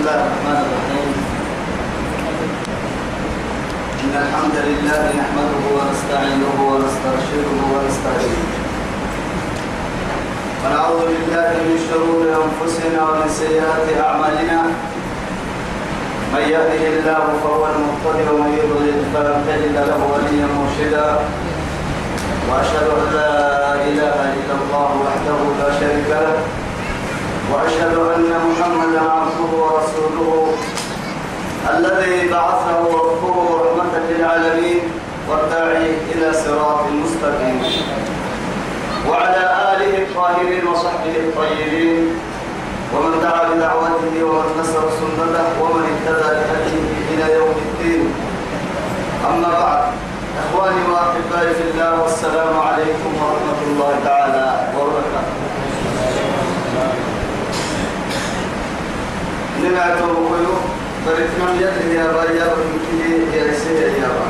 الله الرحمن الرحيم إن الحمد لله نحمده ونستعينه ونسترشده ونستهديه. ونعوذ بالله من شرور أنفسنا ومن سيئات أعمالنا. من يهده الله فهو المقتدر ومن يضلل فلن تجد له وليا مرشدا. وأشهد أن لا إله إلا الله وحده لا شريك له. وأشهد أن محمدا عبده ورسوله الذي بعثه ربه رحمة للعالمين والداعي إلى صراط مستقيم. وعلى آله الطاهرين وصحبه الطيبين ومن دعا بدعوته ومن نصر سنته ومن اهتدى بهديه إلى يوم الدين. أما بعد إخواني وأحبائي في الله والسلام عليكم ورحمة الله تعالى. نمعت وبقيو فرتنا يده يا بايا وكيه يا رسيه يا با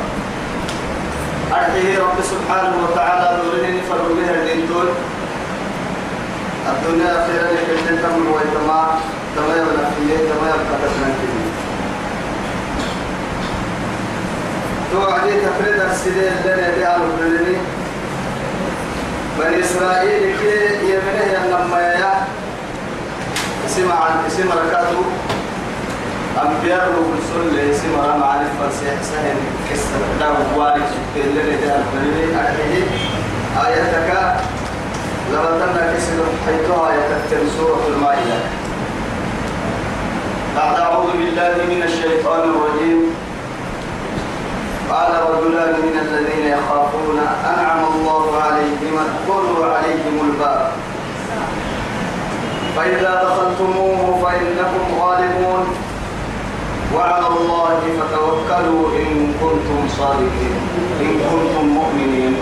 أرحيه رب سبحانه وتعالى دورين فرق بها الدين الدنيا خيرا لك الجنة من ويتما تما يبنى فيه تما يبقى تسنى توعدي تفريد السيدين لنا على البلدني بني إسرائيل كي يمنه ينما يا اسم عن اسم ركاتو أنبياء الرسول اسم رام عن الفرسيح سهل داو والد سكتين لنا دي على البلدني أرحيه آياتك لما تنا كسر حيثها آياتك سورة المائدة. بعد أعوذ بالله من الشيطان الرجيم. قال رجلان من الذين يخافون أنعم الله عليهم ادخلوا عليهم الباب. فإذا دخلتموه فإنكم غالبون. وعلى الله فتوكلوا إن كنتم صادقين. إن كنتم مؤمنين.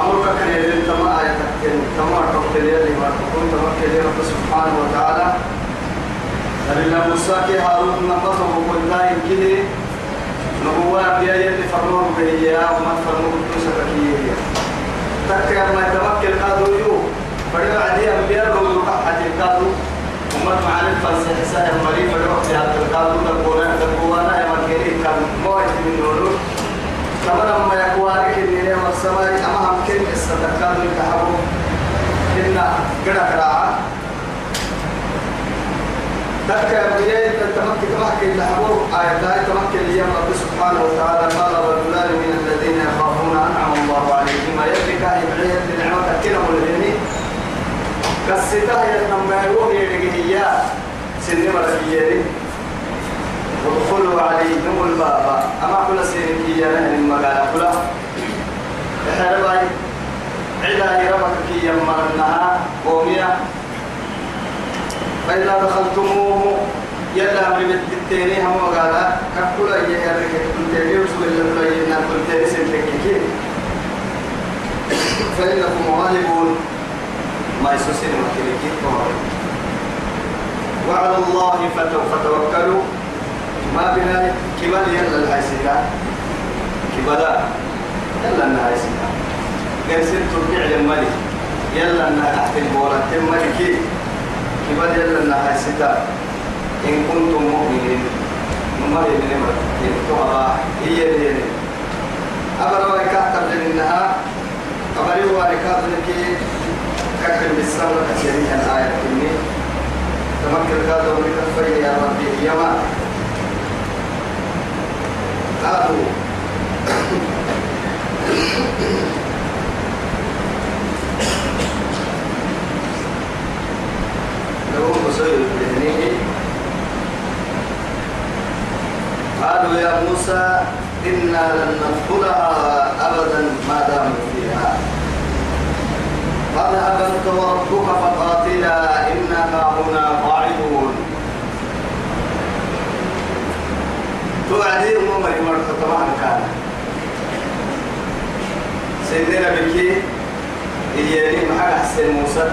أمرك يدل تما آية تما تقتل يلي ما تكون تمكن رب سبحانه وتعالى. فلله موسى كي هارون نقصه وقلنا يمكن نبوة بيا يلي فرمون بهي وما بتوسك كي تكر ما يتمكن قادو يو فدي عدي أنبياء رو حتى قادو وما معنا الفلسفة سهل مريم وقت هذا قادو دبونا دبونا يا مكيري كان موت من نورو كما لما يقوارك اللي هي السماء أما هم كن استدكار الكهرباء إن كذا كراعة تذكر بيت تمكن تمكن لحبوب آية لا تمكن ليوم رب سبحانه وتعالى قال رجلان من الذين يخافون أنعم الله عليهم يدرك يبعيه بنعمة كلمة الهني كالستاه ينمى يوهي لقيه سن مرسيين ودخلوا عليهم الباب أما كل سنك يا نهر المقالة كلها حرباي عدا ربك كي يمرنها قومية فإذا دخلتموه يلا من التاني هم قال كفلا يهرك التاني رسول الله ينا التاني سنتكين فإنكم غالبون ما يسوسين وعلى الله فتوكلوا. ما بنا كبال يلا الهايسيكا كبالا يلا الهايسيكا قرسل تربيع للملك. يلا انها تحت البورة الملكي كبال يلا انها هايسيكا إن كنتم مؤمنين. هي من أمر يكتبها هي هي أبرا ويكاتب لأنها أبرا ويكاتب لكي كتب بالسمرة كثيرين الآية كني تمكن كاتب لكفر يا ربي يما قالوا لهم بصير الدهنيه قالوا يا موسى إنا لن ندخلها أبدا ما داموا فيها. فاذهب أنت وربك فقاتلا إنا هنا قاعدون. توعدي أمم مرت طبعا كان سيدنا بكي إيالي محل حسين موسى.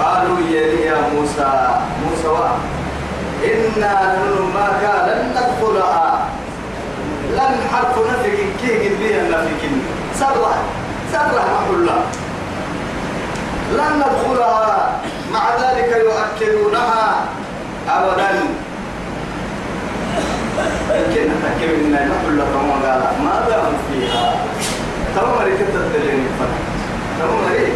قالوا إيالي يا موسى موسى واحد إنا نحن ما كان لن ندخلها لن حرف نفك كي قد بيها نفك سرح سرح محلا لن ندخلها. مع ذلك يؤكلونها أبدا. لكن تكيب إن نقول لكم قال ماذا هم فيها؟ تمام مريك تتدلين الفتح تمام مريك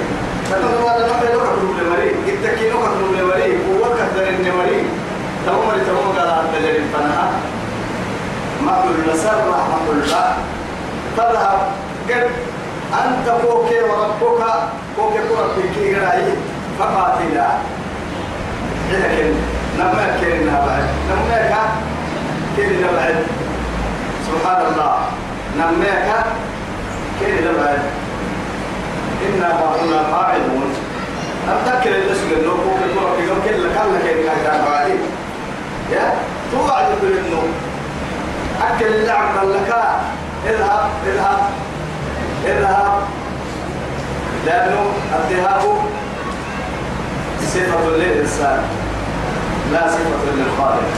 تمام هذا نحن لك كل مريك اتكي لك كل مريك ووكت دلين مريك تمام مريك تمام قال تدلين الفتح ما قل نسر رحمة الله. تذهب. قد أنت فوكي وربك فوكي ربك قرأي فقاتلا. لكن لما كنا بعد. لما كنا بعد. سبحان الله لما كنا بعد. إنا بعضنا قاعدون أتذكر اللي سجل له فوكي ربك يوم كل كان لك كان بعدين يا؟ توعد بالنوم أكل اللعب لك إذهب إذهب. اذهب لأنه الذهاب صفة للإنسان لا صفة للخالق.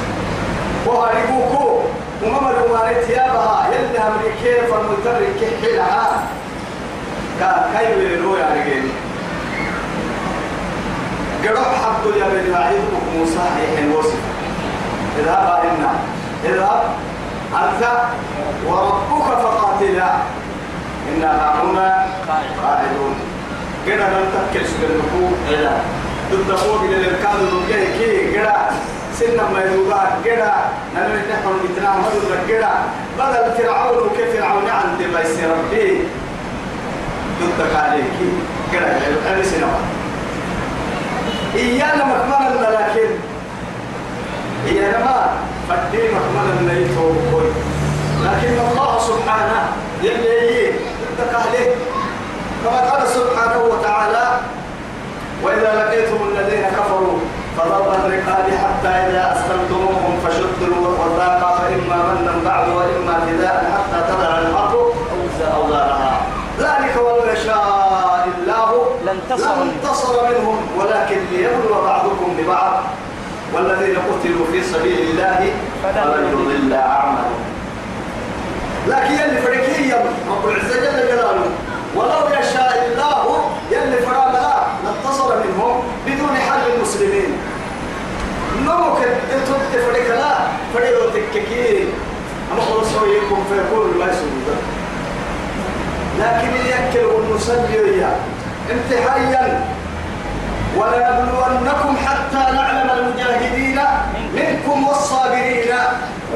وهربوكو وما ملومانت يابها يلي أمريكية فالمترك كحلها. كيف يلو يا رجال قرب حقه يا بني وعيدكم موسى يحن وصف. اذهب إنا. اذهب أنت وربك فقاتلا. إنا هنا قاعدون. كنا تكل سبلكو إلى ضد فوق إلى الكاد ضد كي؟ كده. سنة ما يدوبا. كده. نحن نحن نتنا مدد كده. بدل فرعون وكيف فرعون عند ما يصير ربي. ضد عليك كده. أنا سنة. إيانا مكمنا لكن إيانا ما؟ فدي مكمنا نيتو لكن الله سبحانه يلي تكاله كما قال سبحانه وتعالى وإذا لقيتم الذين كفروا فضرب الرقاب حتى إذا أسلمتموهم فشدوا الوثاق فإما منا بعد وإما فداء حتى تضع الحرب أوزارها. ذلك ولو يشاء الله لانتصر منهم ولكن ليبلو بعضكم ببعض. والذين قتلوا في سبيل الله فلن يضل أعمالهم لكن يلي فريقيا رب العزة جل جلاله. ولو يشاء الله يلي فرام لا لاتصل منهم بدون حل المسلمين. نمك تتوت فريق لا فريق تككي أما خلص هو فيكون ما يسوي لكن يأكل ونصلي إياه امتحانا ولنبلونكم حتى نعلم المجاهدين منكم والصابرين.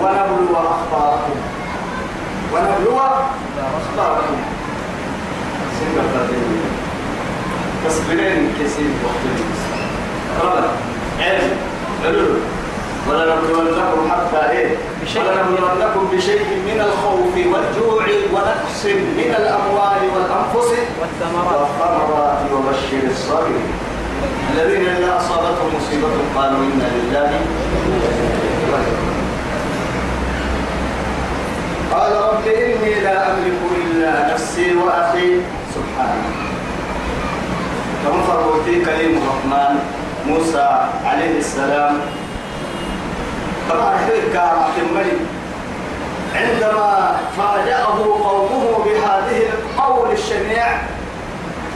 ونبلو أخباركم ونبلو أخباركم سنة فاتحين تصبرين كثير وقت ربنا علم علم. ولنبلونكم حتى إيه؟ ولنبلونكم بشيء من الخوف والجوع ونقص من الأموال والأنفس والثمرات. والثمرات وبشر الصابرين الذين إذا أصابتهم مصيبة قالوا إنا لله. قال رب إني لا أملك إلا نفسي وأخي. سبحانه كما فرغتي كريم الرحمن موسى عليه السلام؟ طبعا حيث كان عندما فاجأه قومه بهذه القول الشنيع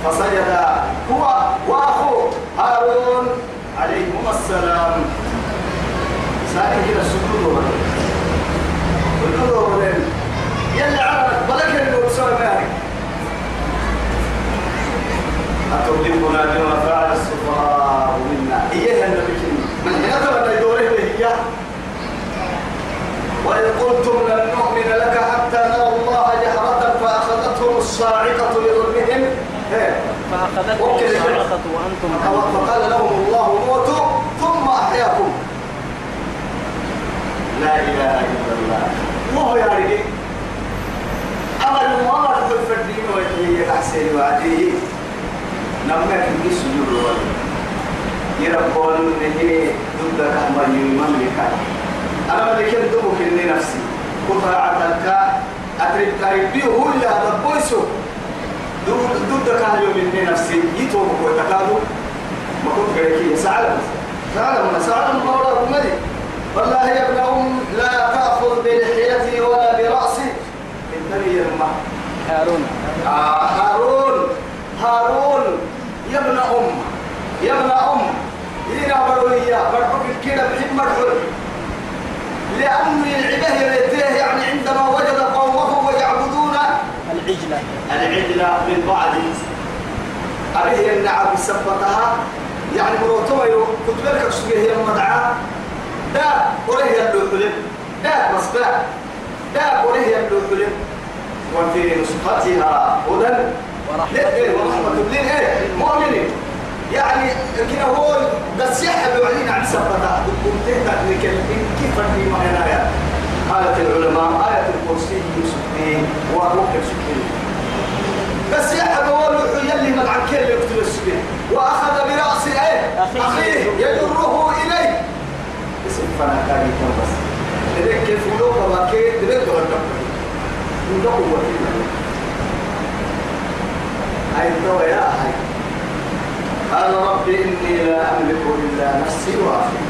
فسجد هو وأخوه هارون عليهما السلام. ساكن كده السجود لين يلي عرفت بلك اللي بسوي مالك أتظلمنا بما فعل السفهاء منا. إياها النبي من حين تبنى دوره هي. وإذ قلتم لن نؤمن لك حتى نرى الله جهرة فأخذتهم الصاعقة بظلمهم فأخذتهم الصاعقة وأنتم فقال لهم الله موتوا ثم أحياكم. لا إله إلا الله. وهو يا رجل ويحيي أحسن وعديه نما كنت سجود الولد يربون نهي ضد كما يملك أنا ملك دوك إني نفسي. قطعتك أتريد أريد هو هذا بويسو ضد كان يوم إني نفسي. يتوب وتكادو ما كنت قريكي سعلم سعلم سعلم مولى أمي والله يا ابن أم لا تأخذ بلحيتي ولا برأسي. انتبه يا هارون. آه هارون هارون يا ابن أم. يا ابن أم هنا بروية برحب كده بحب مرحب لأني العبه يريته يعني عند العجلة. العجلة من بعد. أبيه النعم سبتها. يعني مروتما يو كنت لك أشتغل هي المدعاء دا قريه يبدو حلم دا دا دا قريه يبدو حلم وفي نسختها هدى ورحمة. ليه؟ ورحمة. لين إيه؟ مؤمنين يعني كده هو بس يحب بعدين عن سبتها قلت لك كيف في معناها قالت العلماء آية الكرسي سبحانه وممكن سبحانه بس يحب هو يلي من عن كل يكتب السبحانه وأخذ برأس إيه؟ أخيه. يجره إليه. اسم فانا كان يكون بس إذا كيف؟ ولو كما كيف من قوة هاي الدواء يا هاي قال رب إني لا أملك إلا نفسي وأخي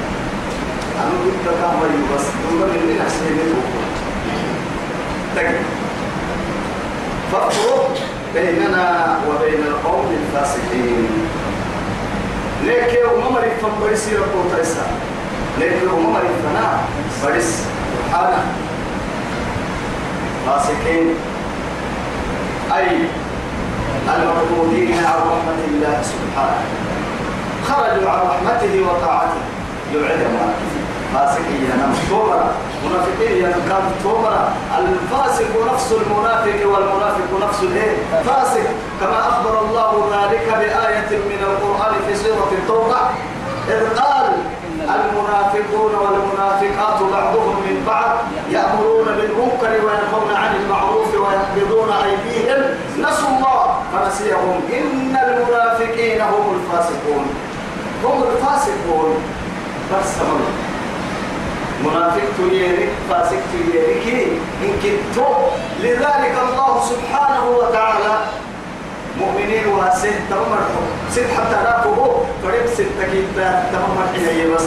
أنا قلت لك أمري بس ثم إني نفسي تقل فافرق بيننا وبين القوم الفاسقين ليك يوم مري فبرس يربو تيسا ليك يوم مري فنا برس سبحانه فاسقين أي المردودين عن رحمة الله سبحانه. خرجوا عن رحمته وطاعته. يعلم فاسقين نم توبرا. منافقين توبرا. الفاسق نفس المنافق والمنافق نفس الايه؟ فاسق كما أخبر الله ذلك بآية من القرآن في سورة التوبة. إذ قال المنافقون والمنافقات بعضهم بعض يأمرون بالمنكر وينهون عن المعروف ويقبضون أيديهم. نسوا الله فنسيهم. إن المنافقين هم الفاسقون. هم الفاسقون. بس منافق تيري فاسق تيري كي إن كنتو لذلك الله سبحانه وتعالى مؤمنين واسه تمر ست حتى راكبه فريق ست كيتا تمر حين بس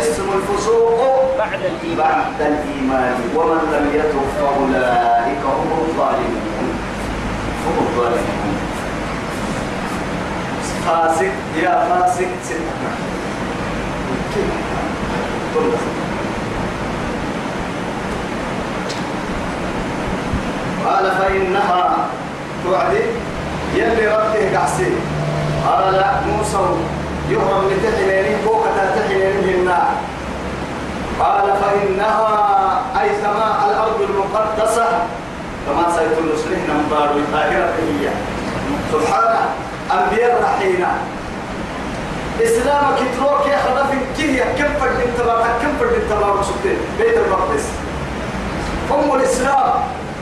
اسم الفسوق بعد الإيمان بعد الإيمان ومن لم يتب فأولئك هم الظالمون هم الظالمون فاسق يا فاسق ستة قال فإنها توعدي يلي ربته قعسي قال موسى يهرم لتحليني بوكة تحليني النار. قال فإنها أي سماء الأرض المقدسة. كما سيكون نسلين نمبار الآخرة هي. سبحانه أنبياء رحينا. إسلامك تروك يا خدا في كيه. كم فرد انتباه كم فرد انتباه سبتين بيت المقدس. هم الإسلام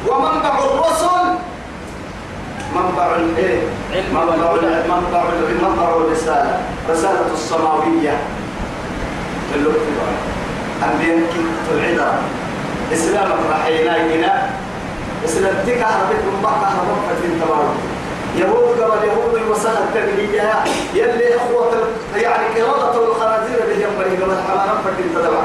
ومنبع الرسل منبع الايه؟ منبع. منبع منبع الرسالة. رسالة السماوية اللغة أنبياء كنت العدا إسلام رحينا إلى إسلام تك عربت من بعض عربت فتن تبارك يهود قبل يهود المسألة التبلية. يلي أخوة يعني إرادة الخنازير اللي ينبغي قبل حمارا فتن تدبع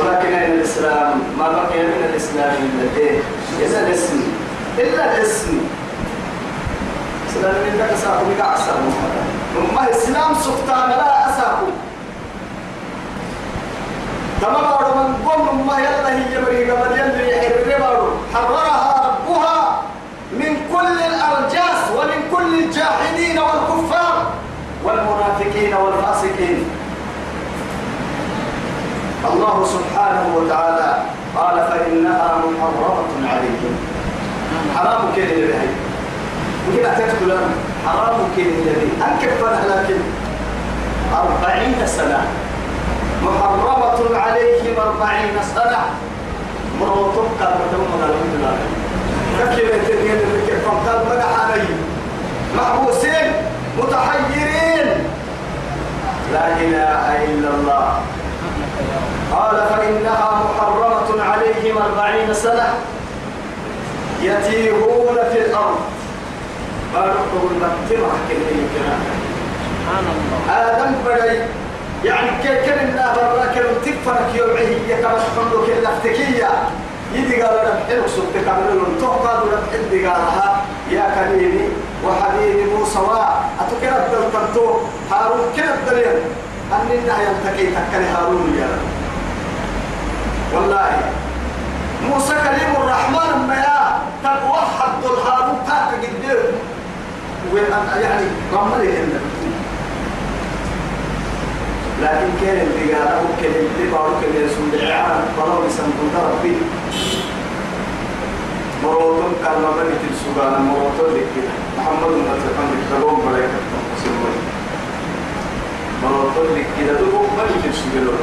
ولكن أين الإسلام؟ ما بقي من الإسلام إلا الإيه؟ إلا الاسم. إلا الاسم إسلام من ذاك ساقو بك أكثر ما إسلام سلطان لا أساقو تمام أرو من قوم ما يلا هي مريقة قبل يلي حررها ربها من كل الأرجاس ومن كل الجاحدين والكفار والمنافقين والفاسقين. الله سبحانه وتعالى قال فإنها محرمة عليكم. حرام كده اللي بهي وكده تدخل حرام كده اللي أنكف لكن أربعين سنة. محرمة عليهم أربعين سنة. مروتك كان متومنا الحمد يتنين اللي كيف قال مدح علي؟ محبوسين متحيرين. لا إله إلا الله. قال فإنها محرمة عليهم أربعين سنة. يتيهون في الأرض. بارقوا المكتبة كلمة سبحان الله آدم بدي يعني كان الله برا كان تكفرك يوعيه كما تقولوا كلا افتكية. يدي قال لك حلو سبت قبلون توقع لك حد قالها يا كريمي وحبيبي موسى أتكرت دلتنتو هارون كرت دليل أني ده يلتقي تكري هارون يا والله موسى كريم الرحمن ما يا توحد الهارون تاك وين يعني رملي هنا لكن كان اللي قال ممكن اللي بارك اللي يسوع العالم قالوا يسمون ربي. مروتون كان ما بني تلسوغانا مروتون لك كده. محمد نتفهم بالتقوم ملائكة مسلمين مروتون لك كده. دو بني تلسوغانا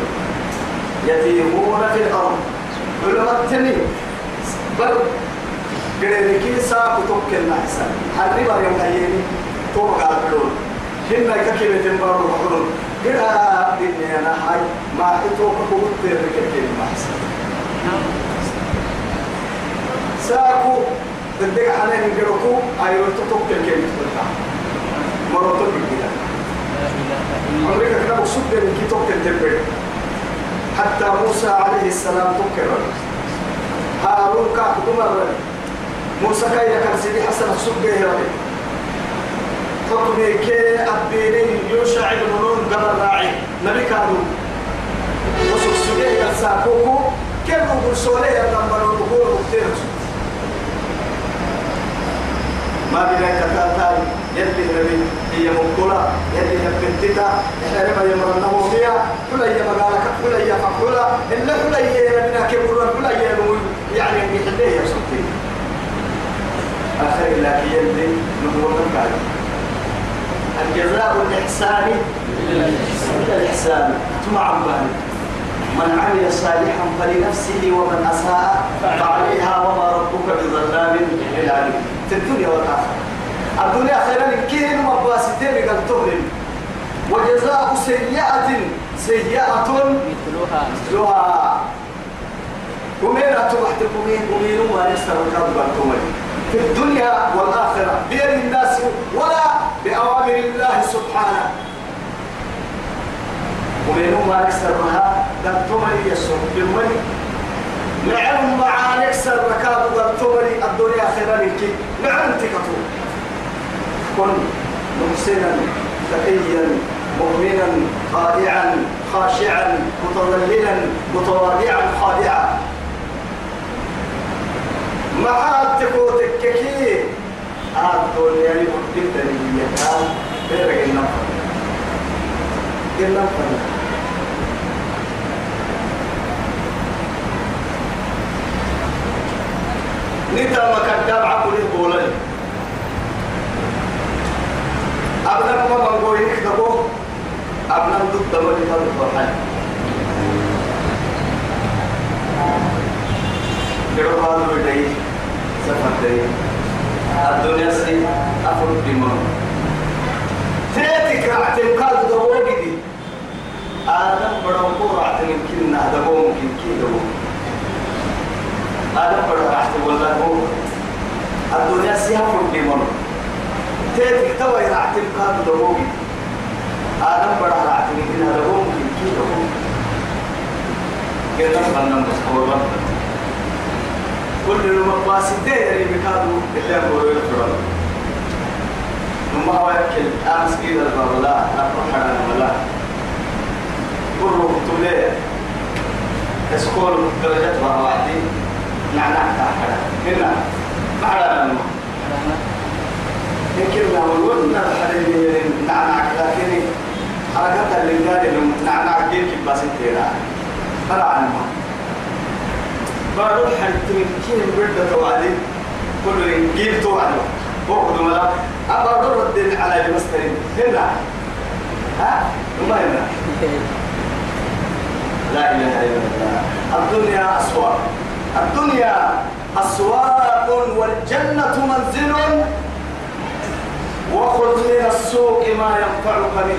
يتيمون في الأرض. علماء التنين بل قريب كي ساق توكل نحسن حرب يوم هيني توقع بلون هنا كلمة تنبار وحلون قرا إني أنا هاي ما إتوك قوت ترك كلمة حسن ساقو بدك عليه نقرأكو أيوة توكل كلمة تنبار مرة كده أمريكا كده بسوط كي توكل تنبار حتى موسى عليه السلام توكل هارون كاك دمر موسى كاي كان سيدي حسن السبه ربي حكمي كي أبيني يوشع بن نون قبل راعي نبي كانوا. وسوق سجيه يساقوكو كيف نقول سوليه لما نقول كتير ما بين كتاتاي يلي النبي هي مقولة. يلي نبتتا إحنا يمرنه فيها كل هي مقالة كل هي فقولة إلا كل هي نبينا كبرنا كل هي يعني يحليه يا سلطين آخر الله يلي نبوة الكعب الجزاء الإحسان إلا الإحسان. ثم عبان من عمل صالحا فلنفسه ومن أساء فعليها وما ربك بظلام للعبيد في الدنيا والآخرة. الدنيا خيرا كين مباستين قد تهرم وجزاء سيئة سيئة مثلها. مثلها. وميرا تبحت قمين قمين وما يسر الكذب في الدنيا والآخرة بيد الناس ولا بأوامر الله سبحانه. ومن ما نكسرها دكتوري يسر بالمني نعم مع نكسر ركاب دكتوري الدنيا خيرا لك نعم تكتو كن محسنا تقيا مؤمنا خادعا خاشعا متذللا متواضعا خادعا. مع تكوتك كي الدنيا يمكن تنيتها غير النفر. النفر. نتا مكدام عقل البولن أبنا ما منقول يكتبوا أبنا ضد هذا الفرحان كيرو هذا بدي سفر الدنيا سي أفرد دماغ تيتك اعتماد دواجي دي آدم بدو قرع يمكن نهدبو ممكن كي دبو آدم بدو اعتماد والله هو الدنيا سي أفرد دماغ تيتك توا اعتماد دواجي آدم بدو اعتماد نهدبو ممكن كي دبو كده فنان مصورا كل المقاصدين اللي بكادوا اللي أقولوا يفرون ثم هو يأكل. أمس كده الباب لا نفرح على ولا كله تولي تسكول درجات وعدي نعناع تاحنا هنا على يمكن لو قلنا الحريم نعناع لكن حركات اللي قال نعناع كيف بس تيرا فلا عنه بارو حنت من كين برد توالي. كل يجيب توالي. وقد ملا أبا على المسترين هنا. ها؟ ما هنا؟ لا إله إلا الله. الدنيا أسواق. الدنيا أسواق والجنة منزل. وخذ من السوق ما ينفعك من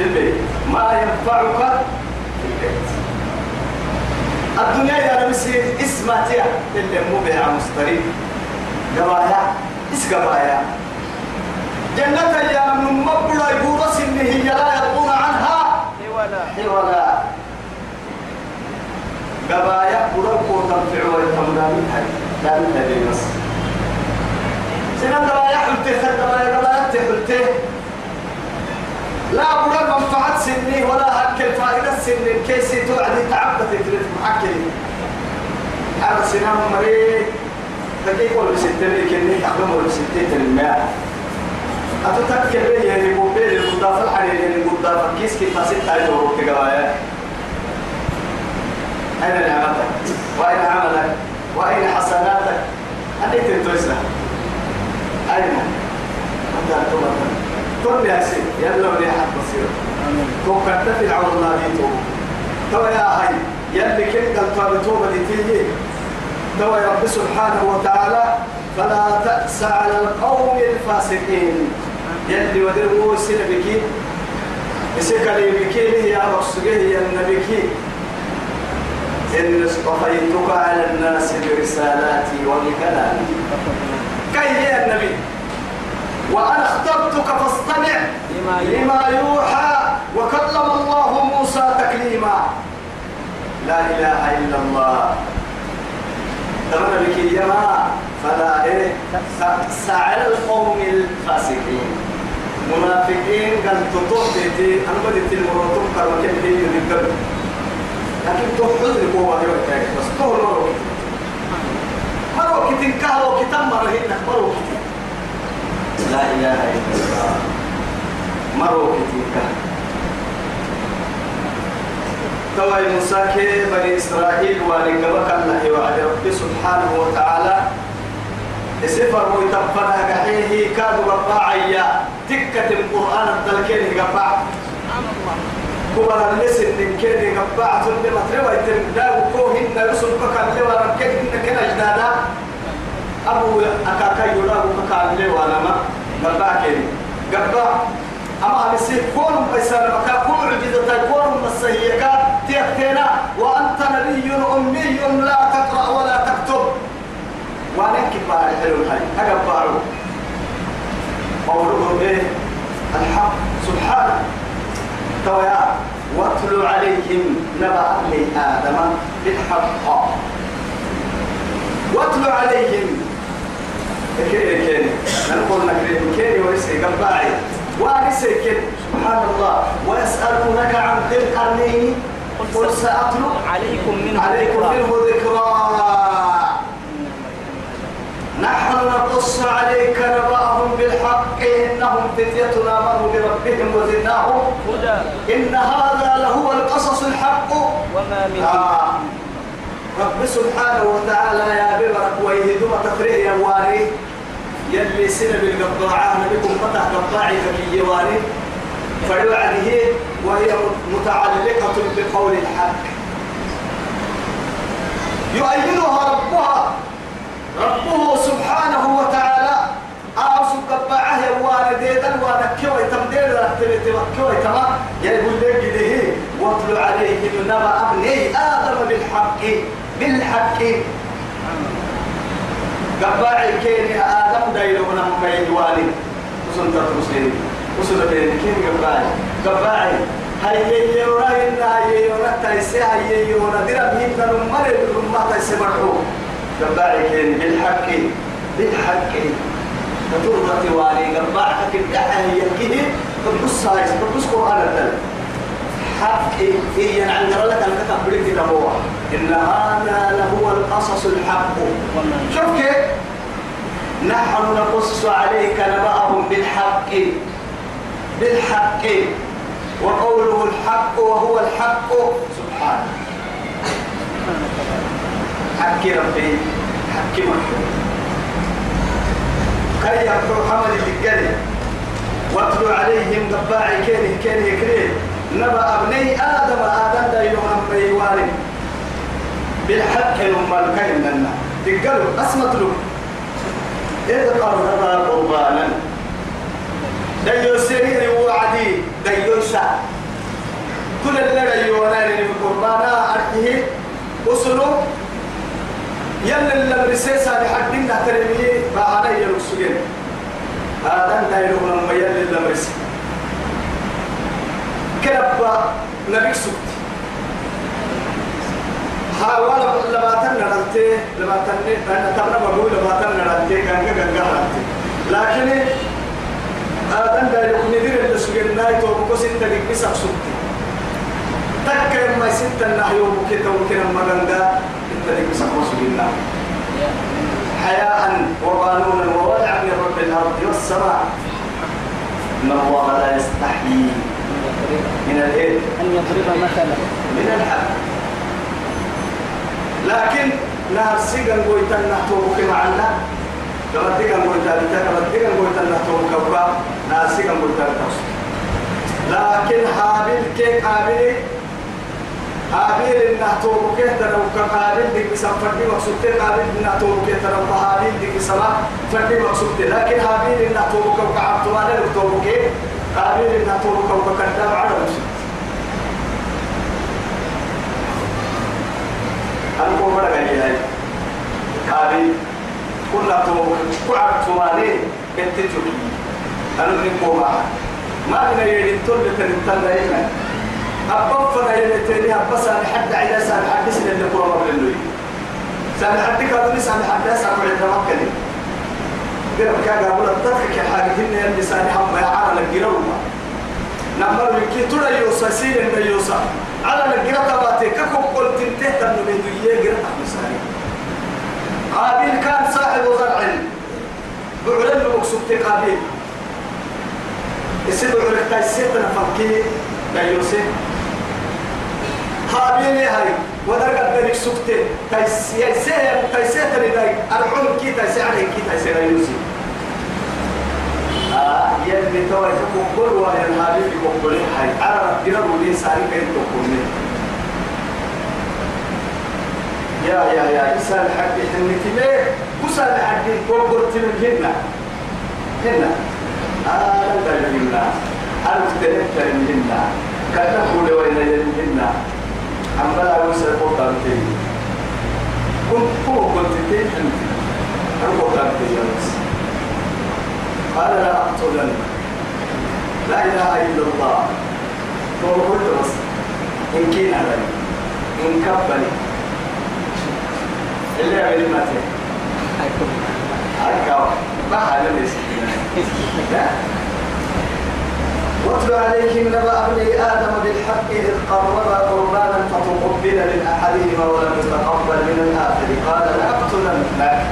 البيت. ما ينفعك في البيت. الدنيا يا نمسي اسمها تيا اللي مو بيع مستري قبايا إس قبايا. جنة يا من مبرا يبورس إن هي لا يرضون عنها. ولا ولا قبايا بركو تنفع ويتمنى هاي لا من هذه بس سنة قبايا حلته قبايا قبايا تحلته لا برا منفعة سني ولا هكل فائدة سني كيسي توعدي تعبت تفرد محكي. هذا سنام مريض. تكي يقول بستين كني أخدم بستين الماء أتتذكر لي يعني موبيل المضاف الحرير يعني المضاف كيس كيف ست على دورك كجوايا أين نعمتك؟ وأين عملك؟ وأين حسناتك؟ أنت تنتوسنا أين؟ أنت تنتوسنا كل يا سيد. يلا ولي حد بصير تو كنت في العون الله ديتو تو يا هاي. يلي كنت قلت توبة دي تو يا رب سبحانه وتعالى فلا تأس على القوم الفاسقين. يلي ودروا سنة بكي. بسكالي بكي يا رسوله يا النبي؟ إن اصطفيتك على الناس برسالاتي وبكلامي. كي يا النبي؟ وأنا اخترتك فاستمع لما يوحى وكلم الله موسى تكليما. لا إله إلا الله. تمنى بك يما فلا إيه؟ سعى القوم الفاسقين. منافقين قال تطوح بيتي أنا بديت المرتب كما كان هي يذكر لكن تحضر قوة يوكاك بس تهر مرو مرو كتن كهو كتن مرهن مرو كتن لا إله إلا الله. مرو كتن كهو توي موسى بني إسرائيل ولقبك الله وعد رب سبحانه وتعالى. سفر ويتبنا قحيه كادوا رباعيا تكة القرآن الدلكين قبع كبر اللسن من كيني قبع ثم مطروا يتم داو كوهن يسوع كان لوا ركين كنا جدادا أبو أكاكا يلاقو كان لوا لما قبع كيني قبع أما نسيب كون بيسان مكا كون عجزة كون مسيكا تيكتنا وأنت نبي أمي. لا تقرأ ولا تكتب. وأنا كبار حلو هاي أكبارو قوله به الحق. سبحانه. تويا. واتلو عليهم نبأ آدم بالحق. واتلو عليهم كيني. كيني نقول لك كيني ورسي قباعي. ورسي كيني. سبحان الله ويسألونك عن ذي القرنين. قل سأتلو عليكم منه عليكم. منه ذكرى. نحن نقص عليك نبأهم بالحق. إنهم فتية آمنوا بربهم وزدناهم. هدى. إن هذا لهو القصص الحق. وما من آه. رب سبحانه وتعالى يا ببرك ويهدم تفريه يا واري. يلي سنة بالقطاعة نبيكم فتح قطاعي في يواري فيوعده وهي متعلقة بقول الحق. يؤيدها ربها. ربه سبحانه وتعالى. أعصب قبعه والديدا ونكوي تمدير كوي تما يقول لك ده واتل عليهم نبأ أبني آدم بالحق. بالحق قبعي كين آدم دايلونا بين والي وسنت المسلمين. وسنت بين كين قبعي قبعي هاي يورا إن هاي يورا تايسي هاي يورا بيم كانوا مرة رمى تايسي مرحو قبعي كين بالحق. بالحق. فترضى والي. قبعك كده هي كده تبص هاي تبص قرآن الدل الكتاب بريد هو. إن هذا لهو القصص الحق. شوف كيف؟ نحن نقص عليك نبأهم بالحق. بالحق. وقوله الحق وهو الحق. سبحانه حق ربي حق محمود. كي يقول حمل واتلو عليهم قباعي كينه كينه كريه نبأ ابني آدم آدم دا يوم بيواري بالحق يوم الكلم لنا. تقالوا أسمت له إذ قربا قربانا. ديو سرير وعدي ديو سا. كل اللي يوانا لي قربانا أرتيه وصلوا يلا اللي برسيسا لحدنا ترميه بعنا يرسلين. هذا دايلو لما يلا اللي برسيسا كلب نبيك سكت حاول لما تنرنتي لما تنرنتي أنا تبنا بقول لما تنرنتي كان كان كان لكن هذا ده يكون ندير اللي سجل نايت وبكوس انت لك بس سكت تكر ما ست النحي وبكيت وبكيت ما جنجا انت لك بس سجل حياء وقانونا ووضعا من رب الأرض والسماء. إن الله لا يستحيي من الإيه؟ أن يضرب مثلا. من الحق. لكن نهر سيغن قويتن نحتوك معنا. تيغن قويتن لما تيغن قويتن نحتوك كبا. نهر سيغن قويتن توصل لكن هابيل كيك هابيل هابيل إنه توبك ترى وكهابيل ديك سام فردي مقصود هابيل إنه توبك ترى وهابيل ديك سما فردي مقصود لكن هابيل إنه توبك وكعبت وأنا توبك هابيل إنه توبك وكذاب على مقصود أنا كم مرة قال لي هابيل كنا توبك كعبت وأنا بنتجوكي أنا من كوما ما. بنا يدين تول تنتظر إيمان أبب فنا يلتني أبب سان حد عيدا سان حد سن اللي قرب باللوي سان حد كادوني قرب كذا أقول التذكر كحاجة هنا اللي سان حم يا على الجيران نمبر وكي ترى يوسا سين إن يوسا على الجيران تبعتي كم قلت تنتهي تنو بدوية جيران أحمساني قابيل كان صاحب زرع بعلن مقصود قابيل يصير بعلن تايسيت نفكي لا يوسف هابيلي هاي. ودرجة ذلك سكتة. تايسي سير تايسي تري داي أرحم كي تايسي عليه كي تايسي لا يوسف يلي توا تقول ويا الهابيل يقول هاي أنا ربنا بقولي ساري كين تقولني يا يا يا إسال حق حنتي ليه وسأل حق كوكورتي من هنا. هنا. آه لا تجينا أنا من هنا. كان نقول وين هنا. أما لا يوسف قطع تي كنت هو كنت. تي أنت أنا قطع تي قال لا أقتلن لا إله إلا الله. هو قلت بس إن كان علي إن كبني. اللي عمل ماتي هكا ما حال لا. واتل عليهم نبأ أبني آدم بالحق إذ قربا قربانا فتقبل من أحدهما ولم يتقبل من الآخر. قال لأقتلنك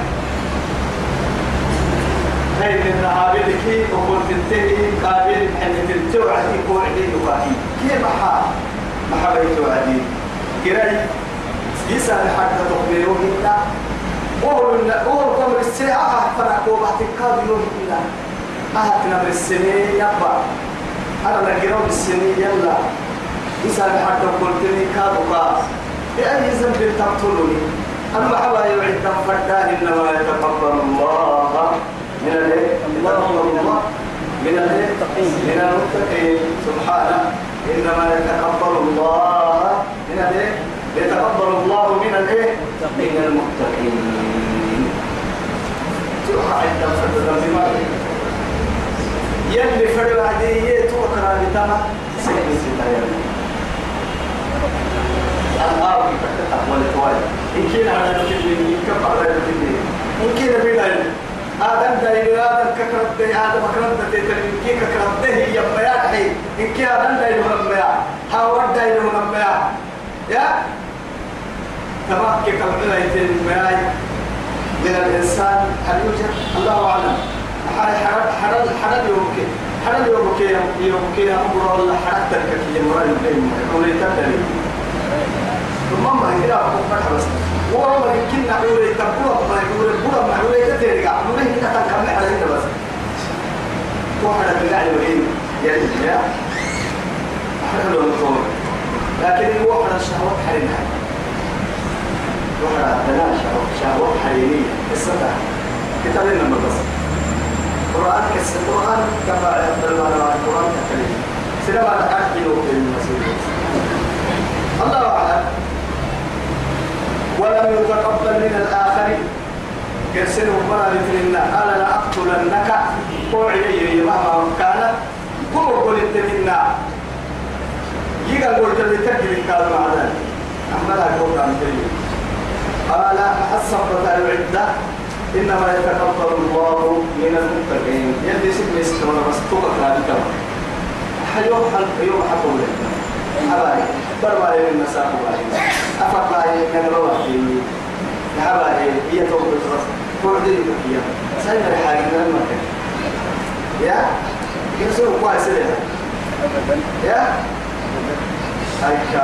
هاي من عابدك وقلت تنتهي قابل حين تنتوعد يكون عدي يقاهي كيف محا محا بيت وعدي قرأي. يسأل حتى تخبروه إلا. وهو وهو قمر الساعة فرقوا بعد كابلون إلا. أهتنا بالسنين يبا. أنا نقرأ بالسنين يلا. يسأل حتى قلت لي كابوكا بأي ذنب تقتلني. أما حوا يعد فرداه إنما يتقبل الله. من الإيه؟ من؟ من المتقين. سبحانه. إنما يتقبل الله من؟ يتقبل الله من؟ من المتقين. تروح يلي فرد عديه توكر بتما سيدي ستايا الآن تتحول توالي إن كان على على الكلمة إن بلا آدم دايلو آدم ككرت ده آدم كرت ده تلين كي ككرت ده هي بيا حي إن كي آدم دايلو هم بيا هاورد دايلو هم بيا يا؟ تمام كي كلام يتين بيا من الإنسان هل يوجد؟ الله أعلم. حرد حرد حرد حرد يومك حرد يومك يا أمر الله. حرد تركك يا مراد البين ولي تدري. ثم ما هي؟ لا بس وهو يمكن نعمل تبقى ما يقول البورا ما يقول يترجع نقول هنا تكمل على هنا بس واحد بيقعد وين يرجع يا إحنا لو نقول لكن هو واحد الشهوات حريمها واحد عندنا شهوات شهوات حريمية السبع كتاب لنا بس القرآن كس القرآن كما يقول الله القرآن كريم سلام على أحد في المسجد الله أعلم ولم يتقبل من الآخرين يرسله مرة لتلنا أنا لا أقتلنك قوعي مهما كانت قوة قلت منا يجا قلت لي تجري كان مع ذلك أما لا قلت عن قال الصبرة العدة. إنما يتقبل الله من المتقين. يلي سكن سكن كما حيوم حل يوم حقول حبايب برباي من مساق باي أفقاي من روحي حبايب هي توقف بعدين يا سيد الحاجة ما كان يا؟ يسوع كويس ليه يا؟ هيك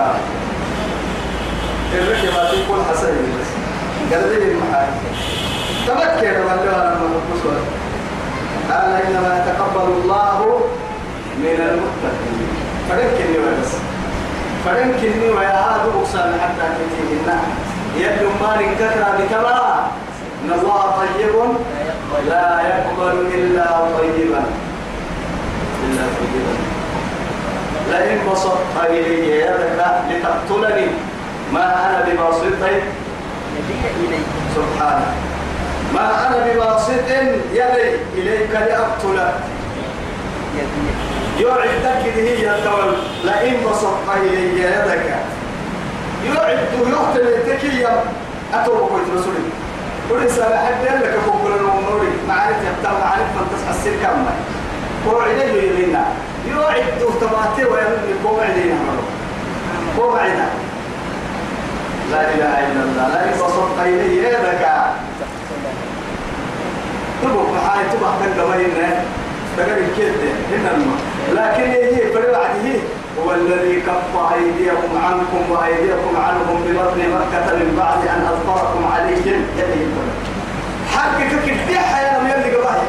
الرجل ما تقول حسن بس. قال لي المحاي تمكن من له المقصود قال إنما يتقبل الله من المتقين. فلكني بس فلكني ويا هذا أقسم حتى كتير يبدو ما كثر بتبع إن الله طيب. لا يقبل إلا طيبا. إلا طيبا. لئن بسطت إلي يدك لتقتلني ما أنا بباسط؟ سبحانه ما أنا بباسط؟ يدي إليك لأقتلك. يعدك هي الدول لئن بسطت إلي يدك. يعد يقتل تكيا أتوب قلت رسولي. قل سأل حد لك بقول الأمور معرفة يبتغى معرفة فانتصح السلك أما وعليه يلينا يعد تباتي ويلي قوم علينا قوم علينا لا إله إلا الله. لا يبسط إليه يدك. تبقى معاي تبقى تنقبين تقول كده هنا الماء لكن هي فرعته هو الذي كف أيديكم عنكم وأيديكم عنهم ببطن مكة من بعد أن أظفركم عليهم. يدي حقك كفتيحة يا رب يلي قبائل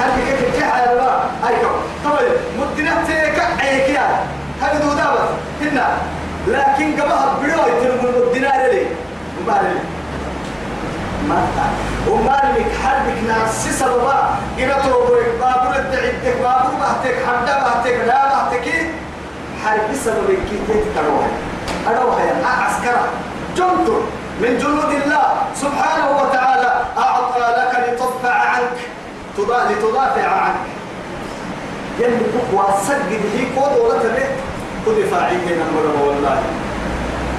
حقك كفتيحة يا رب أي كم طيب مدنا تيك عيك يا هذا دودابة هنا. لكن قبها بلوي تنقل مدنا لي. مبالي ما وما لك حربك ناس سببا إذا تروبك بابور الدعيتك بابور بحتك حمدا بحتك لا بحتك حرب سببك كي تتكروها أروها يا عسكرة جند من جنود الله. سبحانه وتعالى أعطى لك لتدفع عنك. لتدافع عنك. يلي تقوى سجد هي قوة ولا تبه ودفاعي بين المرة والله.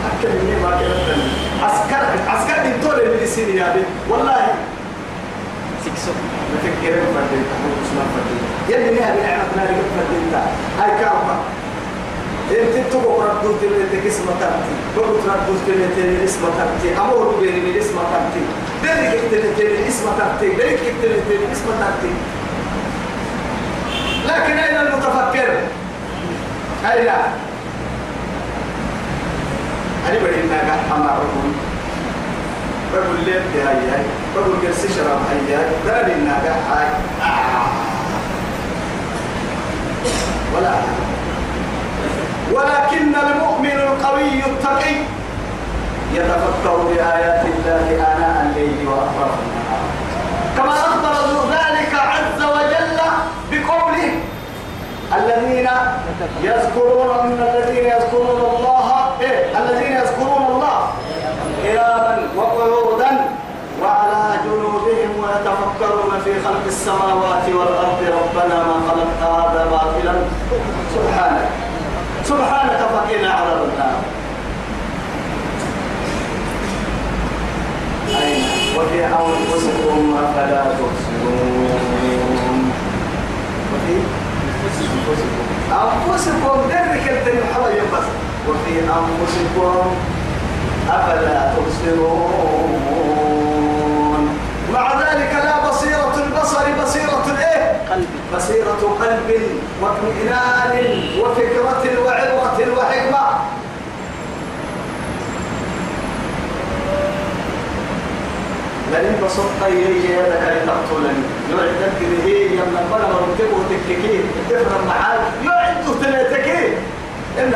أكل مني ما كنت عسكر عسكر من طول اللي سيني يا بي والله سكسو نفكر فردين أبو عثمان فردين يلي نها بنعمة ناري فردين هاي كارفة انت تبغى ردو تلي اسم تبتي تبغى ردو تلي تلي اسم تبتي امور بيني من اسم تبتي دلك تلي تلي اسم تبتي دلك تلي تلي اسم تبتي لكن اين المتفكر اين أنا بدي إنك أما ركون بقول لي هاي هاي؟ بقول كرسي شراب هاي هاي. بدي إنك هاي. ولا ولكن المؤمن القوي التقي يتفكر بآيات الله آناء الليل وأطراف النهار. كما أخبر ذلك عز وجل بقوله الذين يذكرون من الذين يذكرون الله إيه الذين يذكرون الله قياما وقعودا وعلى جنوبهم ويتفكرون في خلق السماوات والأرض ربنا ما خلقت هذا باطلا. سبحانك. سبحانك فقنا عذاب النار. وفي أنفسكم أفلا تبصرون. وفي أنفسكم. درك الدنيا حوالي بس وفي أنفسكم أفلا تبصرون. مع ذلك لا بصيرة البصر بصيرة الإيه؟ قلبي بصيرة قلب واطمئنان وفكرة وعبرة وحكمة. لئن بسطت إلي يدك لتقتلني. يعدك به يمن بلغ رتبه تككين تفرم معاك يعد تلاتكين إن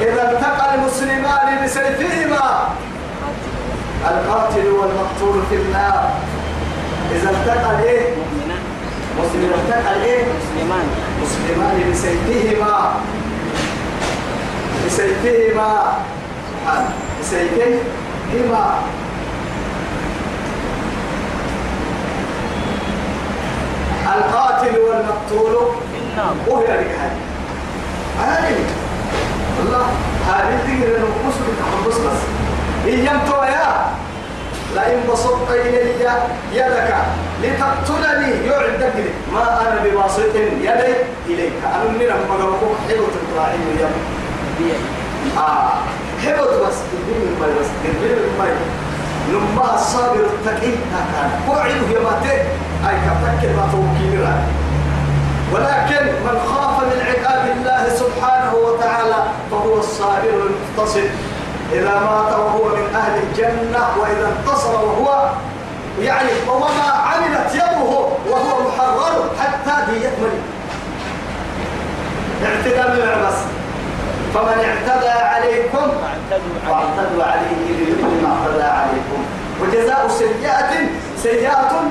إذا التقى المسلمان بسيفهما القاتل والمقتول في النار. إذا التقى إيه مؤمنا مسلم التقى إيه مسلمان. مسلمان بسيفهما. بسيفهما. بسيفهما. القاتل والمقتول. في النار. وهي هذه. هذه. الله هذه تقدر نقص بتحبس بس. إيام تويا لئن بسطت إلي يدك لتقتلني يعد لي ما أنا بباسط يدي إليك. أنا من المقربوك حلو تطلعي يا بيئي آه حلو بس تديني المي بس تديني المي لما الصابر التقي كان وعده يا ماتين أي كتكل ما توكيل ولكن من خاف من عقاب الله سبحانه وتعالى فهو الصابر المقتصد إذا مات وهو من أهل الجنة وإذا انتصر وهو يعني وما عملت يده وهو محرر حتى دي يكمل اعتدى من بس فمن اعتدى عليكم فاعتدوا عليه بمثل ما اعتدى عليكم. وجزاء سيئة سيئة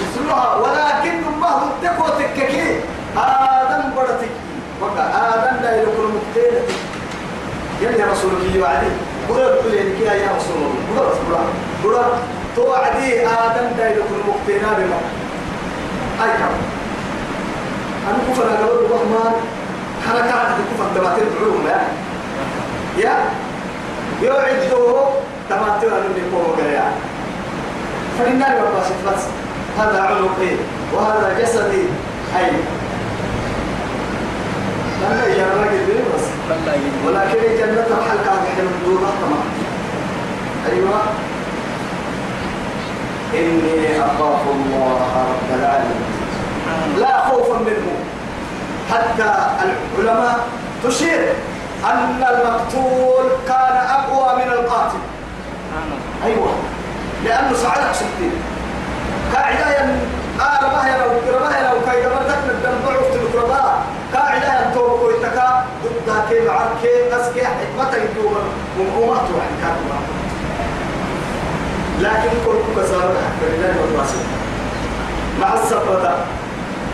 مثلها ولكن الله التقوى تككي آدم برتك وقع آدم لا يكون مقتلة يلي رسولك يوعدي قرر بلينك يا رسول الله. قرر رسول الله قرر توعدي آدم لا يكون مقتلة بما أي كم أنا كفر أقول الرحمن. حركات كفر تباتين بعلوم يا. يا. يعده تماتير أن يكون قريا فلنار وقاسف بس هذا عنقي وهذا جسدي أي لما يا راجل بس. ولكن الجنة الحلقة حلم دون طمع أيوة. إني أخاف الله رب العالمين. لا خوفا منه. حتى العلماء تشير أن المقتول كان أقوى من القاتل. أيوة. لأنه سعدك ستين. قاعدة ين آه رباه لو رباه لو كي قبلتك من الدم ضعف تلقرباء قاعدة ينتوب كويتكا ضدها كي معركة أسكي حكمة يدوب ومؤمات واحد كاتبا لكن كل كسار حق الله والواسع مع السبتة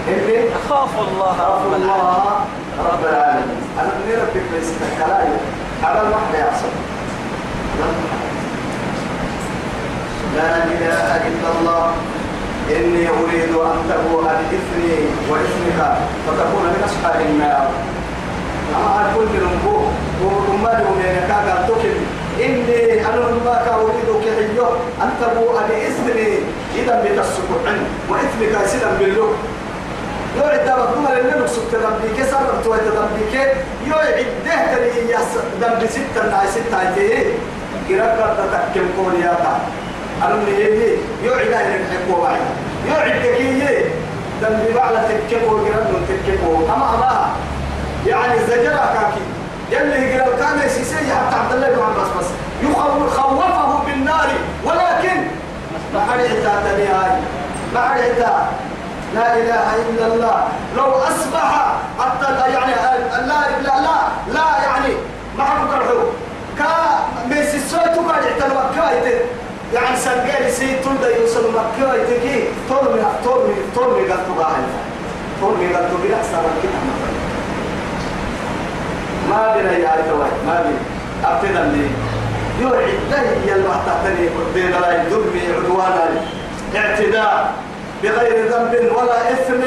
إني أخاف الله رب العالمين. الله رب العالمين. أنا من ربك ليس كلاي على المحل يعصر لا إله إلا الله. إني أريد أن تبوء بإثمي وإثمك فتكون من أصحاب النار. أما كل نبوء وما لهم ينكا تكل إني أنا ما أريد كحيو أن تبوء بإثمي إذا بتسكع وإثمك سيدا بالله يو عدة مقدومة لأنه نقصد سر توي تدنبيك يو عدة تري يس دنب ستة ناي ستة عدة كرك تتكلم كونياتا. أنا من يجي يو عدة ينحكوا معي يو عدة كي دنب بعلا تكبو جرن تكبو أما أما يعني زجرا كاكي يلي قال كان يسيسي حتى عبد الله بن عباس بس. يخوف خوفه بالنار. ولكن ما حد يعتاد هاي ما يعتاد لا إله إلا الله. لو أصبح حتى يعني لا لا لا لا يعني ما كرهو كا ميسي سويتو كان يعتنوا كايت يعني سنجال سي تون دا يوصل مكة يتكي طول من طول من طول من قلت باهل طول من قلت بلا سلام كده. ما بنا يا توي ما بنا أبتدى لي يوعد لي يلمح تحتني قدين لا يدرني عدوانا اعتداء بغير ذنب ولا إثم.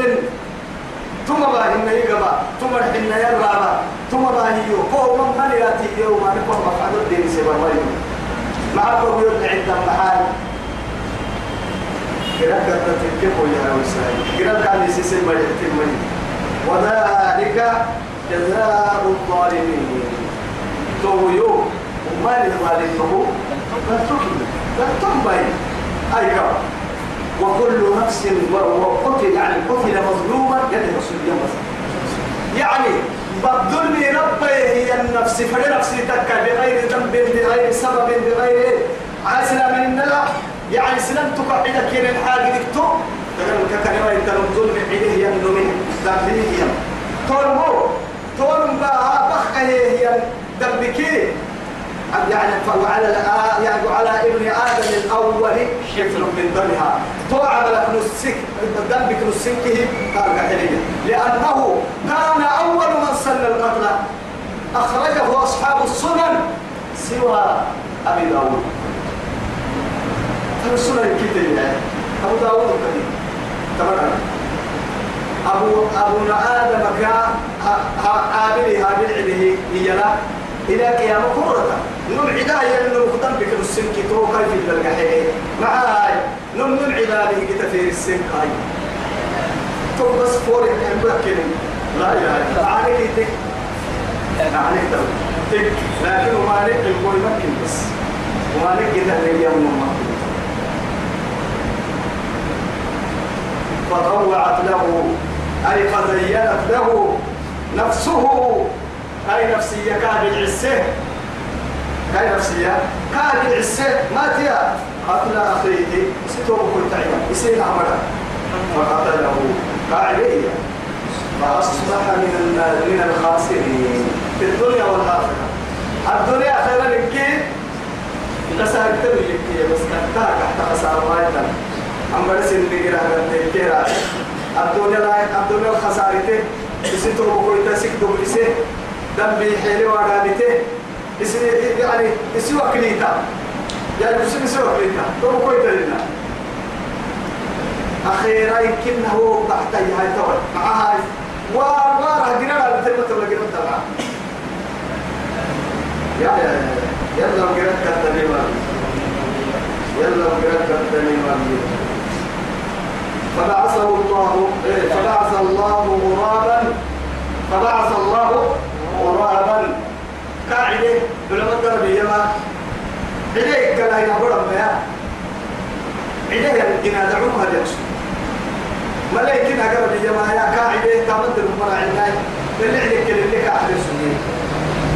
ثم باهن يقبا ثم الحن يرابا ثم باهيو فهو من يأتي يوم أن يكون مفعل الدين سبا مريم مع أبو يرد عند المحال. كلا كتا تكيبو يا وسائل. كلا كان يسيسي مريم تمني وذلك جزاء الظالمين. تو يو وما للظالم تو؟ لا تكمل أي كرم. وكل نفس وقتل يعني قتل مظلوما يد رسول الله يعني بالظلم ربي هي النفس فلنفسي تكا بغير ذنب بغير سبب بغير عاسنا من النار. يعني سلمتك عندك كين الحاج دكتو تقول انت الظلم عيده هي النمي ذنبه هي تورمو تورم بها بخ هي ذنبك يعني وعلى يعني على ابن آدم الأول حفل من دمها. توعب لك نسك ذنبك نسكه قال كحلية لأنه كان أول من سن القتل. أخرجه أصحاب السنن سوى أبي داود. السنن الكتير أبو داود الكريم تمام. ابو أبو آدم كان عابله هابل عليه هي لا. إلى قيام كرة نم عداية نم قدام بك السنك تو كيف الجحيم معاي. نم نم عداية في السنك هاي تو بس كان بكين لا إله إلا عليك تك. عليك تك. لكن ما عليك الكل ممكن بس. وما نجد اللي يوم فطوعت له. أي فزينت له. نفسه. أي نفسية كان العسه كان نفسية كان العسه ما تيا؟ قتل أخيه ستوه كنت عيان يسير عمره فقتله قاعدية. فأصبح من من الخاسرين. في الدنيا والآخرة. الدنيا خيرا لك. خسارة لك بس كتاك تحت خسارة وايدا أما رسل اللي قرأ الدنيا لا الدنيا الخسارة يسيتو بقول تسيك دوبلسه دم بيحيل وعدامته يسي يعني؟ يسوى كليتا يعني يسوى يسوى كليتا تو بقول تلنا أخيرا يمكنه تحت هاي تول معها وار وار على تلمة ولا جنة تبع يا يا يلا وجرت كتني ما يلا وجرت كتني ما فبعثه الله إيه، فبعث الله غرابا فبعث الله غرابا قاعدة علماء التربية ما. إليك لا يعبر ما إليه الجنازة عمها يقصد ملايكين أقرب الجماعة يا قاعدة. تامد المرا عناي اللي عليك اللي قاعد يسمي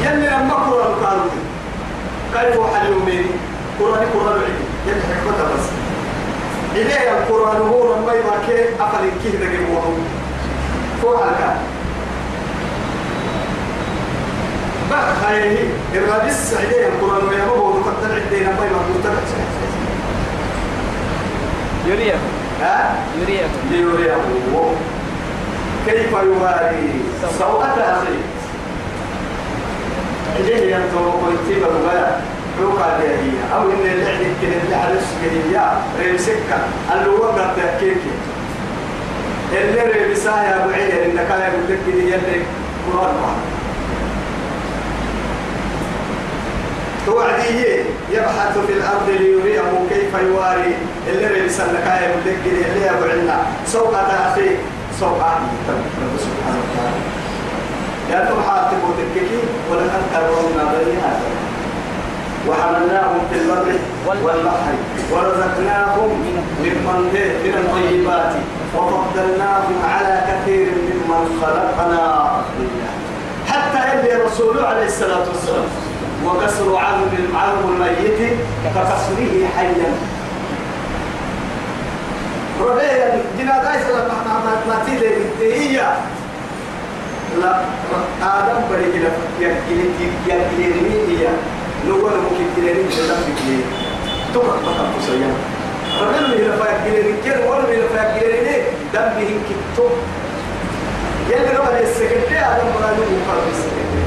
يلي لما قرآن قالوا كيف حل يومين قرآن قرآن عدي يلي حكمتها بس. إليه القرآن هو لما يبكي أقل كيه دقيقة فوق الكلام بخير الرئيس عليه القرآن ويبقى وقد عدينا ما يبقى يريد ها؟ يريد ليريه كيف يواري سوءة أخيه إليه ينطق ويتيب الغلاء روكا هي. أو إن اللي عندك كده اللي حرس كده ريمسكة اللي هو قد تحكيكي اللي ريمسا يا أبو عير إنك أنا يقول لك كده يلي قرآن توعديه يبحث في الأرض ليريه كيف يواري. اللي ريمسا لك لك كده اللي أبو عنا. سوءة أخيه سوءة سبحانه وتعالى يا تبحث تبوتككي ولقد كرمنا بني آدم. وحملناهم في البر والبحر. ورزقناهم ممن من الطيبات. وفضلناهم على كثير ممن خلقنا. حتى اللي رسوله عليه الصلاة والسلام. وكسر عظم العظم الميت ككسره حيا. ربيع جنازة سلام ما ما تيجي هي لا آدم بري كده يكلي يكلي هي نقول ممكن نيجي نعمل كده تبقى بقى بسيا ربنا اللي لفا يكلي كده ولا اللي لفا يكلي دم بهم كتو يلي على السكرتير آدم بري مقابل السكرتير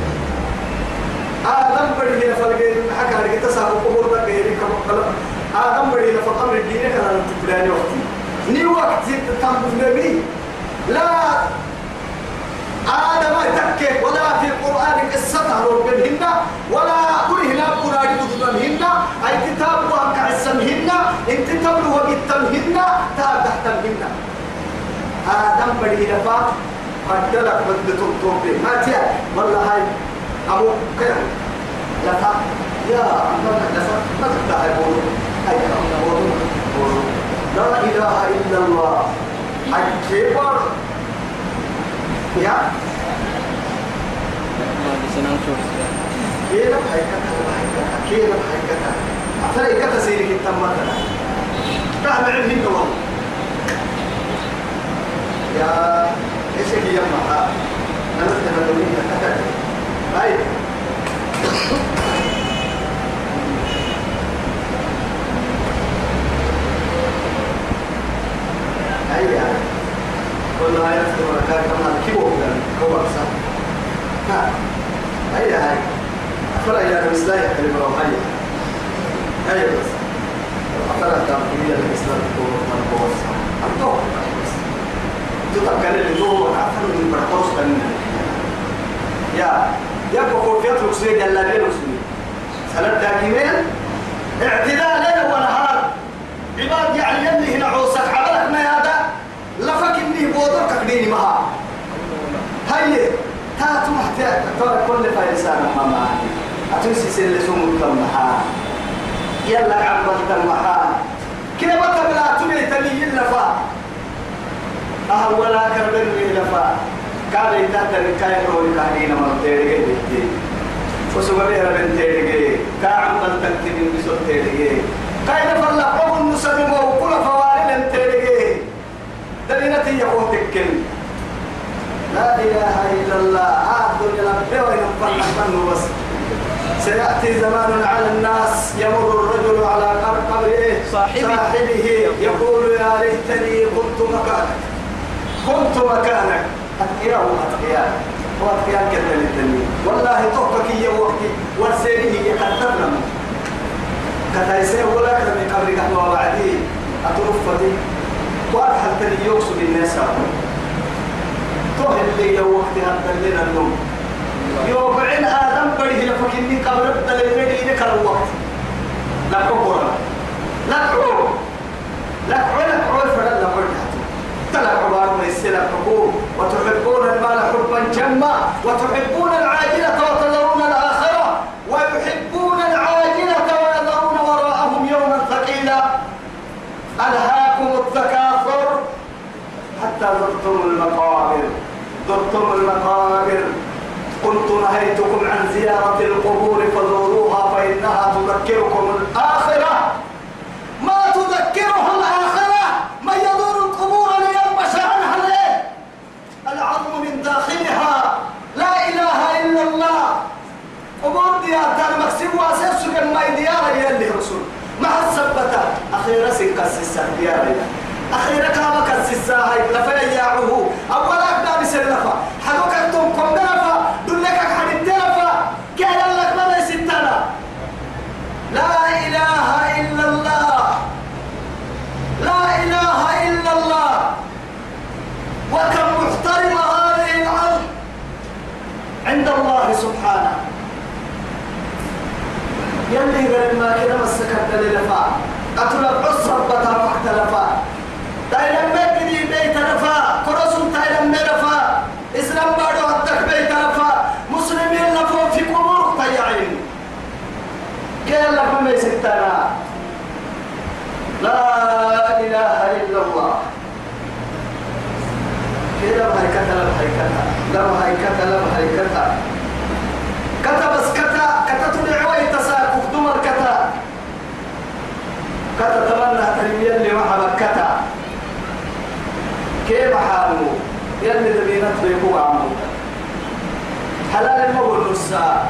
آدم بري لفا لقي حكى لقي تسابق قبور ده غير كم آدم بري لفا قمر الدين كان تبلاني وقتي. ني وقت تنبذ نبي لا. آدم تكك ولا في القرآن قصة ربهن ولا كره لا قرآن بدنهن أي كتاب وهم كعسمهن إن تتبلوا وقتمهن تحتمهن آدم بدي لفا قدلك بدت الطوبة ما تيا. والله هاي أبو كيف لفا يا أمام لفا ما تبدأ هاي بولو. لا إله إلا الله. أكبر يا. كيف حيكتها؟ كيف حيكتها؟ أفلا يكتها سيرك التمتنا تعمل علم والله. يا إيش هي يما أنا تمنوني كتب هاي هاي والله هاي نفس المكان كمان كيبو كان كوبا صح ها هاي هاي أفرع يا مسلاي كلمة روحية هاي بس أفرع تامكية الإسلام تكون من قوة أنتو تتكلم اللي هو أفرع من برطوس بننا يا يا بقول في أطلق سيد يلا بين مسلمين سلام تاكيمين اعتداء ليل ونهار. عباد يعني يلي هنا عوسك عملك ما هذا؟ لفك إني بودر تقديني معها هاي تاتو محتاج ترى كل فايسان ما معي أتوسي سيل سوم الكم معها يلا عملت المحال كده بطل لا تبي تلي اللفا؟ أهولا كربن لفا قال إذا تركاي رولي كانين مرتين جدي وسوى بها بنتين كعم تكتب بسوتين كاين فلا قوم نسلم وكل فوارل انتين دليلتي يقول تكن لا إله إلا الله. عبد الدنيا وين فرحنا بس سيأتي زمان على الناس يمر الرجل على قبر إيه؟ صاحبه. صاحبه يقول يا ليتني كنت مكانك كنت مكانك أتقياء وأتقياء وأتقياء كذا للتنين والله توقك هي وقتي ورسيني هي قدرنا كتايسين ولا كرمي قبرك أحوى بعدي أترفتي وأرحل تني يوصل الناس توهل لي لو وقت هذا لنا النوم يوقعين آدم بره لفكني قبر الدليل لك الوقت لا كبر لا كبر لا كبر لا كبر فلا لا كبر تلا كبار يصير كبر وتحبون المال حبا جما وتحبون العاجلة وتذرون الآخرة ويحبون العاجلة ويذرون وراءهم يوما ثقيلا. ألهاكم التكاثر حتى زرتم المقابر زرتم المقابر. قلت نهيتكم عن زيارة القبور فزوروها فإنها تذكركم الآخرة. ما تذكرها الآخرة من يزور القبور لينبش عنها ليه العظم من داخلها لا إله إلا الله قبور مكسب واسس سجن ما ديار يلي رسول. مع السبتة أخيرا سنكس السهديار أخيرا كما كس الساهي لفلا يعوه أولا أبدا بسلفة. حدوك أنتم كم دلفة دلك حدد دلفة كان لك ما ستنا لا إله إلا الله لا إله إلا الله وكم محترم هذه الأرض عند الله سبحانه يلي غير ما كده مسكت للفا أطلب عصر بطا وقت لفا تايلم بيت بيت لفا كرسل تايلم لفا إسلام بارو هدك بيت لفا مسلمين لفوا في قبور طيعين. كيف لفا ما يستنا لا إله إلا الله. كده هاي كتا لم هاي كتا لم هاي كتا لم هاي كتا كتا بس كتا كتا تدعوي تساكف دمر كتا كتا تمنى تنمية اللي محبك كتا. كيف حاله؟ يلي دبينات بيكو عمو حلال المقول نسا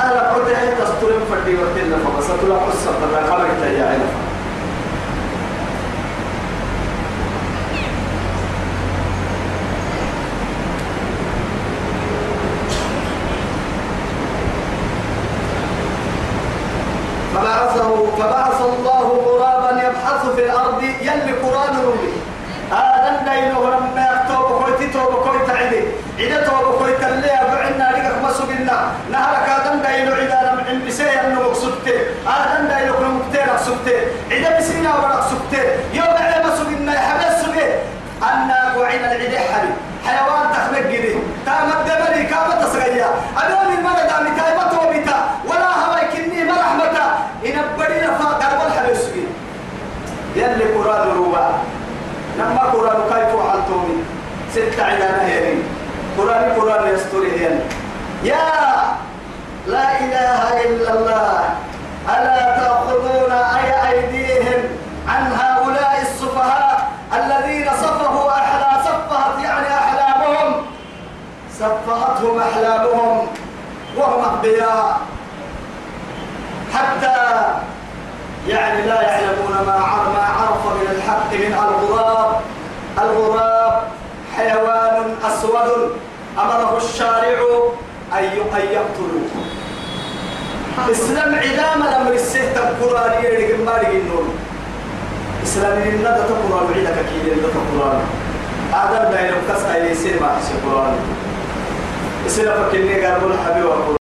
أهلا قلت هي تستلم فردي وتلا فبس تلا قصة تلا خبرت يا فبعثه فبعث الله غرابا يبحث في الأرض يلي قرآن رومي هذا دينه لما يكتب كويت توب كويت عدي. عدا توب كويت اللي بعنا لك مسجنا نهرك هذا دينه عدا لم عند بسيه انه مقصدت هذا دينه كل مكتير سكت عدا بسينا ولا سكت يوم على مسجنا يحبس سجى أنا وعين العدي حبي حيوان تخلق جدي تامت دبري كامت تسغيا أدوني المرض عمي تايمت وبيتا ولا هواي كني مرحمتا إن بدينا فقر والحبس سجى يلي قرآن روبا لما قرآن كيف حالتومي ستة عدانا هيرين قرآن قرآن يستوري هين يا لا إله إلا الله ألا تأخذون أي أيديهم عن هؤلاء السفهاء الذين صفهوا أحلى صفهت يعني أحلامهم. صفهتهم أحلامهم وهم أغبياء. حتى يعني لا يعلمون ما ما عرف من الحق من الغراب. الغراب حيوان أسود أمره الشارع أن أن يقتلوه. إسلام عدام الأمر السهت القرآن يريد ما النور إسلام لنا القرآن عيدك كي ده القرآن آدم بين كسر يسير ما في القرآن. إسلام فكني الحبيب والقرآن